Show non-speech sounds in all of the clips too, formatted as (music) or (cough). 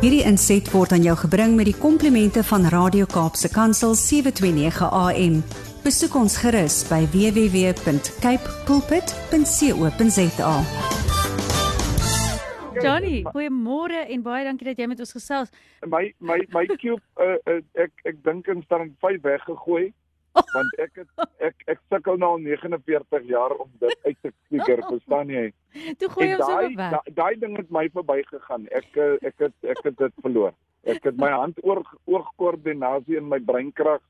Hierdie inset word aan jou gebring met die komplimente van Radio Kaapse Kansel 729 AM. Besoek ons gerus by www.cape pulpit.co.za. Johnny, goeiemôre en baie dankie dat jy met ons gesels. my my my cube uh, uh, ek ek dink in stand 5 weggegooi (laughs) want ek het ek ek sukkel nou al 49 jaar om dit uit te figure verstaan jy? (laughs) Toe gooi ons daai weg. da- daai ding het my verbygegaan. Ek uh, ek het ek het dit verloor. Ek het my hand oor oorkoördinasie en my breinkrag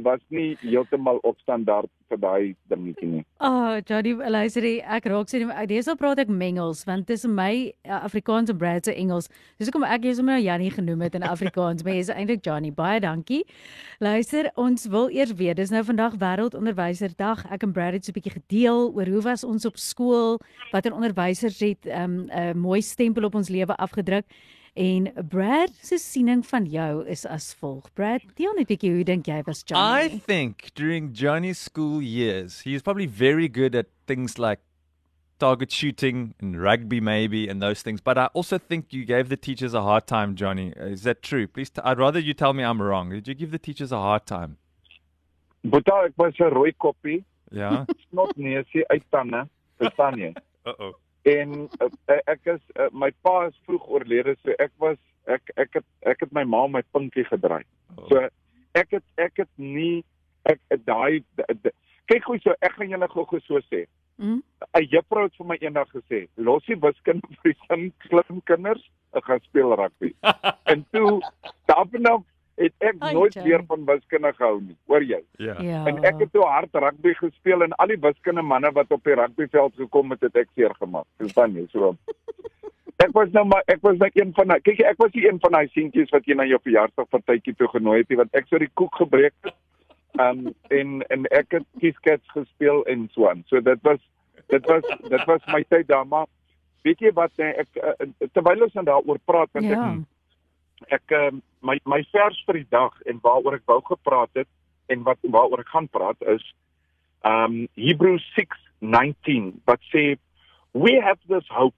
was nie heeltemal op standaard vir daai dingetjie nie Oh, Johnny, jy, ek raak sien deesdae praat ek mengels want tussen my uh, Afrikaans en Brad se Engels. Dis hoekom ek jou sommer nou Jannie genoem het in Afrikaans, maar jy's eintlik Johnny. Baie dankie. Luister, ons wil eers weet, dis nou vandag wêreldonderwyserdag. Ek en Brad het so 'n bietjie gedeel oor hoe was ons op skool, watter onderwysers het 'n um, mooi stempel op ons lewe afgedruk. En Brad se siening van jou is as volg. Brad, deel net 'n bietjie hoe dink jy was I Johnny? I think during Johnny's school years, he is probably very good at things like target shooting and rugby, maybe, and those things. But I also think you gave the teachers a hard time, Johnny. Is that true? Please, I'd rather you tell me I'm wrong. Did you give the teachers a hard time? Boeta ek was 'n rooi koppie Yeah. (laughs) snot neusie uit tande verstaan jy (laughs) uh oh. En uh, ek is uh, my pa is vroeg oorlede so ek was ek ek het ek het my ma my pinkie gedraai. So ek het ek het nie ek daai kyk hoe so ek gaan julle gou-gou so sê. Mm? 'n Juffrou het vir my eendag gesê, "Los die wiskunde vir die slim kinders, ek gaan speel rugby." (laughs) en toe daarna het ek Ai, nooit Jan. weer van wiskunde gehou nie. Hoor jy? Yeah. Ja. En ek het toe hard rugby gespeel en al die wiskunde manne wat op die rugbyveld gekom het, het ek seer gemaak. Verstaan jy? So Ek was nou maar ek was net een van daai kyk jy, ek was nie een van daai seentjies wat jy na jou verjaarsdag partytjie toe genooi het nie want ek sou die koek gebreek het. Um en en ek het kieskets gespeel en so aan. So dit was dit was dit was my tyd daar maar weet jy wat nee, ek uh, terwyl ons dan daaroor praat want Ja. ek ek uh, my my vers vir die dag en waaroor ek wou gepraat het en wat waaroor ek gaan praat is um Hebrews 6:19 wat sê we have this hope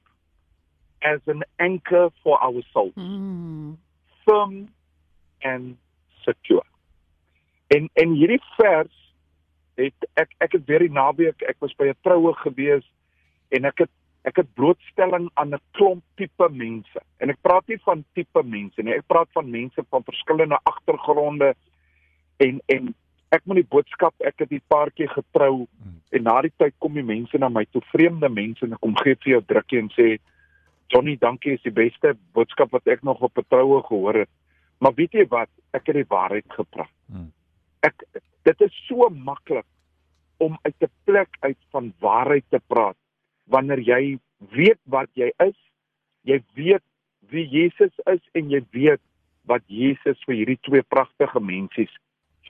as an anchor for our soul Mm. firm and secure. En en hierdie vers het ek ek het weer die naweek ek was by 'n troue gewees en ek het ek het blootstelling aan 'n klomp tipe mense. En ek praat nie van tipe mense nie. Ek praat van mense van verskillende agtergronde en en ek moet die boodskap ek het die paartjie getrou en na die tyd kom die mense na my toe vreemde mense en kom gee vir jou drukkie en sê Johnny, dankie, is die beste boodskap wat ek nog op 'n troue gehoor het. Maar weet jy wat? Ek het die waarheid gepraat. Hmm. Ek dit is so maklik om uit 'n plek uit van waarheid te praat wanneer jy weet wat jy is, jy weet wie Jesus is en jy weet wat Jesus vir hierdie twee pragtige mensies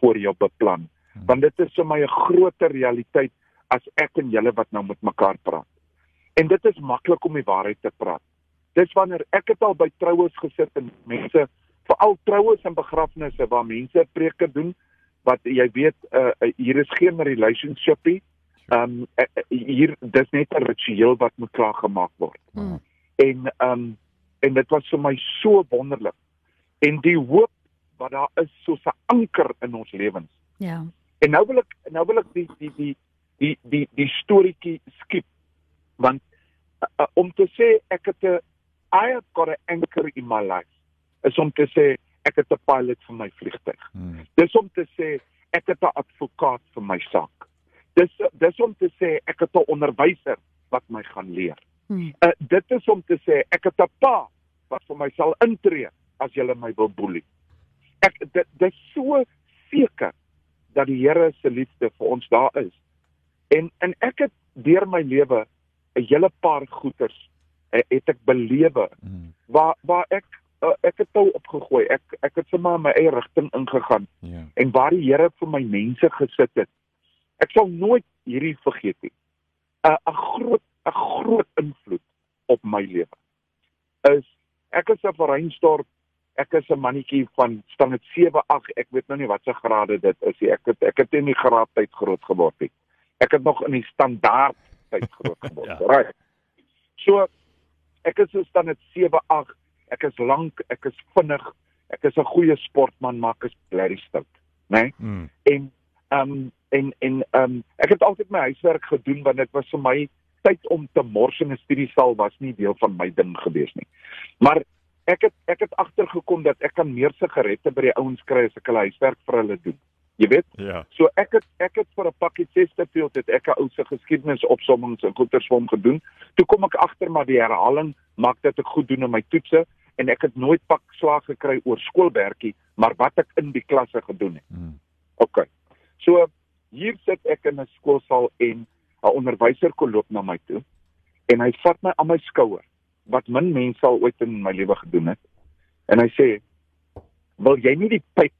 voor jou beplan. Hmm. Want dit is vir my 'n groter realiteit as ek en julle wat nou met mekaar praat. En dit is maklik om die waarheid te praat. Dis wanneer ek het al by troues gesit en mense veral troues en begrafnisse waar mense preke doen wat jy weet uh, uh, hier is geen relationshipie. Ehm um, hier dis net 'n ritueel wat moet klaar gemaak word. Mm. En ehm um, en dit was vir my so wonderlik. En die hoop wat daar is soos 'n anker in ons lewens. Ja. En nou wil ek nou wil ek die die die die die die storieetjie skiep want uh, om te sê ek het 'n I have got an anchor in my life is om te sê ek het 'n pilot vir my vliegtyg. Mm. Dis om te sê ek het 'n advokaat vir my saak. Dis dis om te sê ek het 'n onderwyser wat my gaan leer. Hmm. Uh, dit is om te sê ek het 'n pa wat vir my sal intree as jy my wil boelie. Ek dit dis so seker dat die Here se liefde vir ons daar is. En en ek het deur my lewe 'n hele paar goeters eh, het ek belewe Mm. waar waar ek uh, ek het tou opgegooi. Ek ek het sommer my eie rigting ingegaan Yeah. en waar die Here vir my mense gesit het. Ek sal nooit hierdie vergeet nie. 'n 'n groot 'n groot invloed op my lewe is ek is 'n Vereinsdorp ek is 'n mannetjie van standaard 7 8 ek weet nou nie wat se grade dit is nie ek het ek het in die graadtyd groot geword nie ek het nog in die standaard tyd groot (laughs) geword Ja. right so ek is so standaard 7 8 ek is lank, ek is vinnig, ek is 'n goeie sportman, maar ek is blerry stout, né? Nee? Mm. En ehm um, en en ehm um, ek het altyd my huiswerk gedoen want dit was vir my tyd om te mors in 'n studiesaal was nie deel van my ding gewees nie. Maar ek het ek het agtergekom dat ek kan meer sigarette by die ouens kry as ek hulle huiswerk vir hulle doen. Jy weet? Ja. So ek het ek het vir 'n pakkie Chesterfield het ek 'n ou se geskiedenisopsommings en goeters vir hom gedoen. Toe kom ek agter maar die herhaling maak dat ek goed doen in my toetse en ek het nooit pak slaag gekry oor skoolwerkie, maar wat ek in die klasse gedoen het. Mm. OK. So hier sit ek in 'n skoolsaal en 'n onderwyser kom loop na my toe en hy vat my aan my skouer wat min mense al ooit in my lewe gedoen het. En hy sê: "Wil jy nie die pyp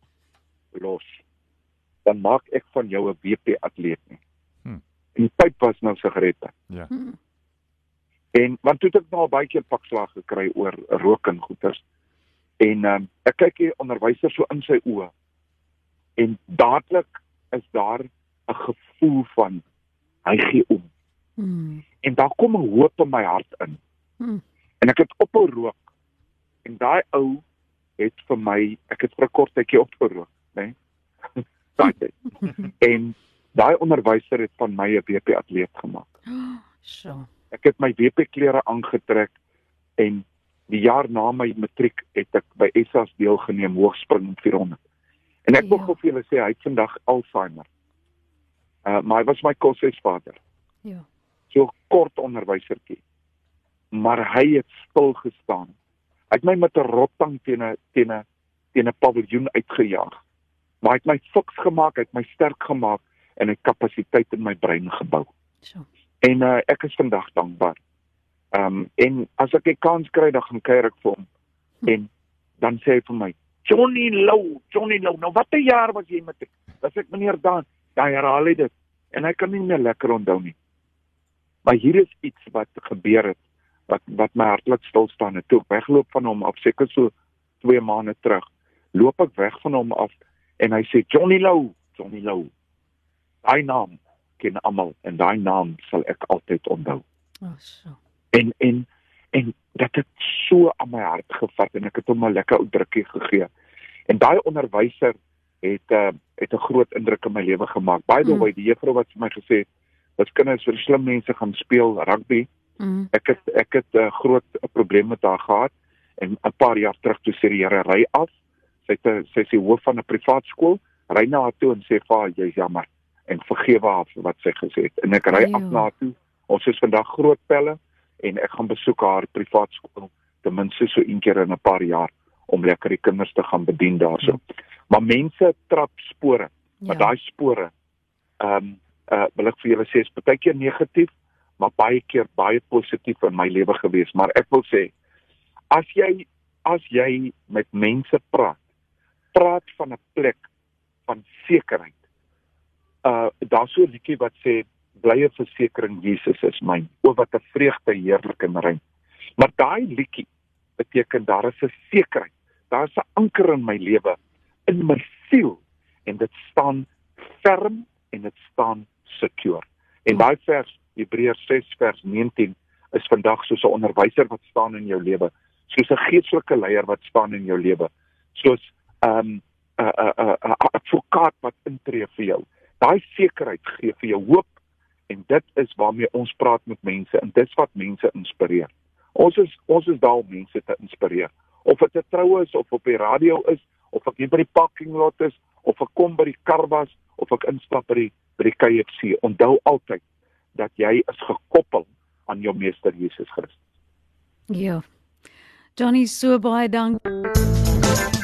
los dan maak ek van jou 'n WP atleet nie." Hmm. En die pyp was nou sigarette. Ja. Hmm. En want toe het ek nou baie keer pakslag gekry oor rook en goeters. En um, ek kyk hier onderwyser so in sy oë. En dadelik is daar 'n gevoel van hy gee om. Hmm. En daar kom 'n hoop in my hart in. Hmm. En ek het ophou rook. En daai ou het vir my, ek het vir 'n kort tydjie ophou rook, né? Nee? (laughs) daai tyd. (laughs) en daai onderwyser het van my 'n WP atleet gemaak. (gasps) So. Ek het my WP klere aangetrek en die jaar na my matriek het ek by SAS deelgeneem hoogspring 400. En ek wil Ja. gou vir julle sê hy het vandag Alzheimer. Uh maar hy was my koshuisvader. Ja. So kort onderwysertjie. Maar hy het stil gestaan. Hy het my met 'n rottang teen 'n teen 'n teen 'n paviljoen uitgejaag. Maar hy het my fiks gemaak, hy het my sterk gemaak en hy het kapasiteit in my brein gebou. So. En uh, ek is vandag dankbaar. Ehm um, en as ek 'n kans kry dan gaan kuier ek vir hom. Hm. En dan sê hy vir my, "Johnny Lou, Johnny Lou, nou watter jaar was jy met ek?" As ek meneer Dan, dan herhaal hy dit en hy kan nie meer lekker onthou nie. Maar hier is iets wat gebeur het wat wat my hart laat stil staan het toe ek wegloop van hom af seker so 2 maande terug. Loop ek weg van hom af en hy sê Johnny Lou, Johnny Lou. Daai naam ken almal en daai naam sal ek altyd onthou. Oh, so. En en dit het so aan my hart gevat en ek het hom 'n lekker ou drukkie gegee. En daai onderwyser het uh, het 'n groot indruk in my lewe gemaak. By the Mm. way, die juffrou wat vir my gesê het dat kinders vir slim mense gaan speel rugby. Hmm. Ek het ek het 'n uh, groot uh, probleem met haar gehad en 'n paar jaar terug toe sê die Here ry af. Sy het 'n sy is hoof van 'n privaat skool. Ry na haar toe en sê vir haar jy's jammer en vergewe haar vir wat sy gesê het. En ek ry af na haar toe. Ons is vandag groot pelle en ek gaan besoek haar privaat skool ten minste so een keer in 'n paar jaar om lekker die kinders te gaan bedien daarso. Maar mense trap spore, maar Ja. daai spore ehm um, uh wil ek vir julle sê is baie keer negatief, maar baie keer baie positief in my lewe gewees, maar ek wil sê as jy as jy met mense praat, praat van 'n plek van sekerheid. Uh daar's so 'n liedjie wat sê blye versekering Jesus is myn. O wat 'n vreugde heerlik en rein. Maar daai liedjie beteken daar is 'n sekerheid. Daar is 'n anker in my lewe, in my siel en dit staan ferm en dit staan secure. En daai vers Hebreërs 6 vers 19 is vandag soos 'n onderwyser wat staan in jou lewe, soos 'n geestelike leier wat staan in jou lewe, soos um, 'n 'n 'n 'n advokaat wat intree vir jou. Daai sekerheid gee vir jou hoop en dit is waarmee ons praat met mense en dit is wat mense inspireer. Ons is ons is daar om mense te inspireer. Of dit 'n troue is of op die radio is of ek hier by die parking lot is of ek kom by die karbas of ek instap by die by die KFC. Onthou altyd dat jy is gekoppel aan jou meester Jesus Christus. Ja. Johnny, so baie dankie.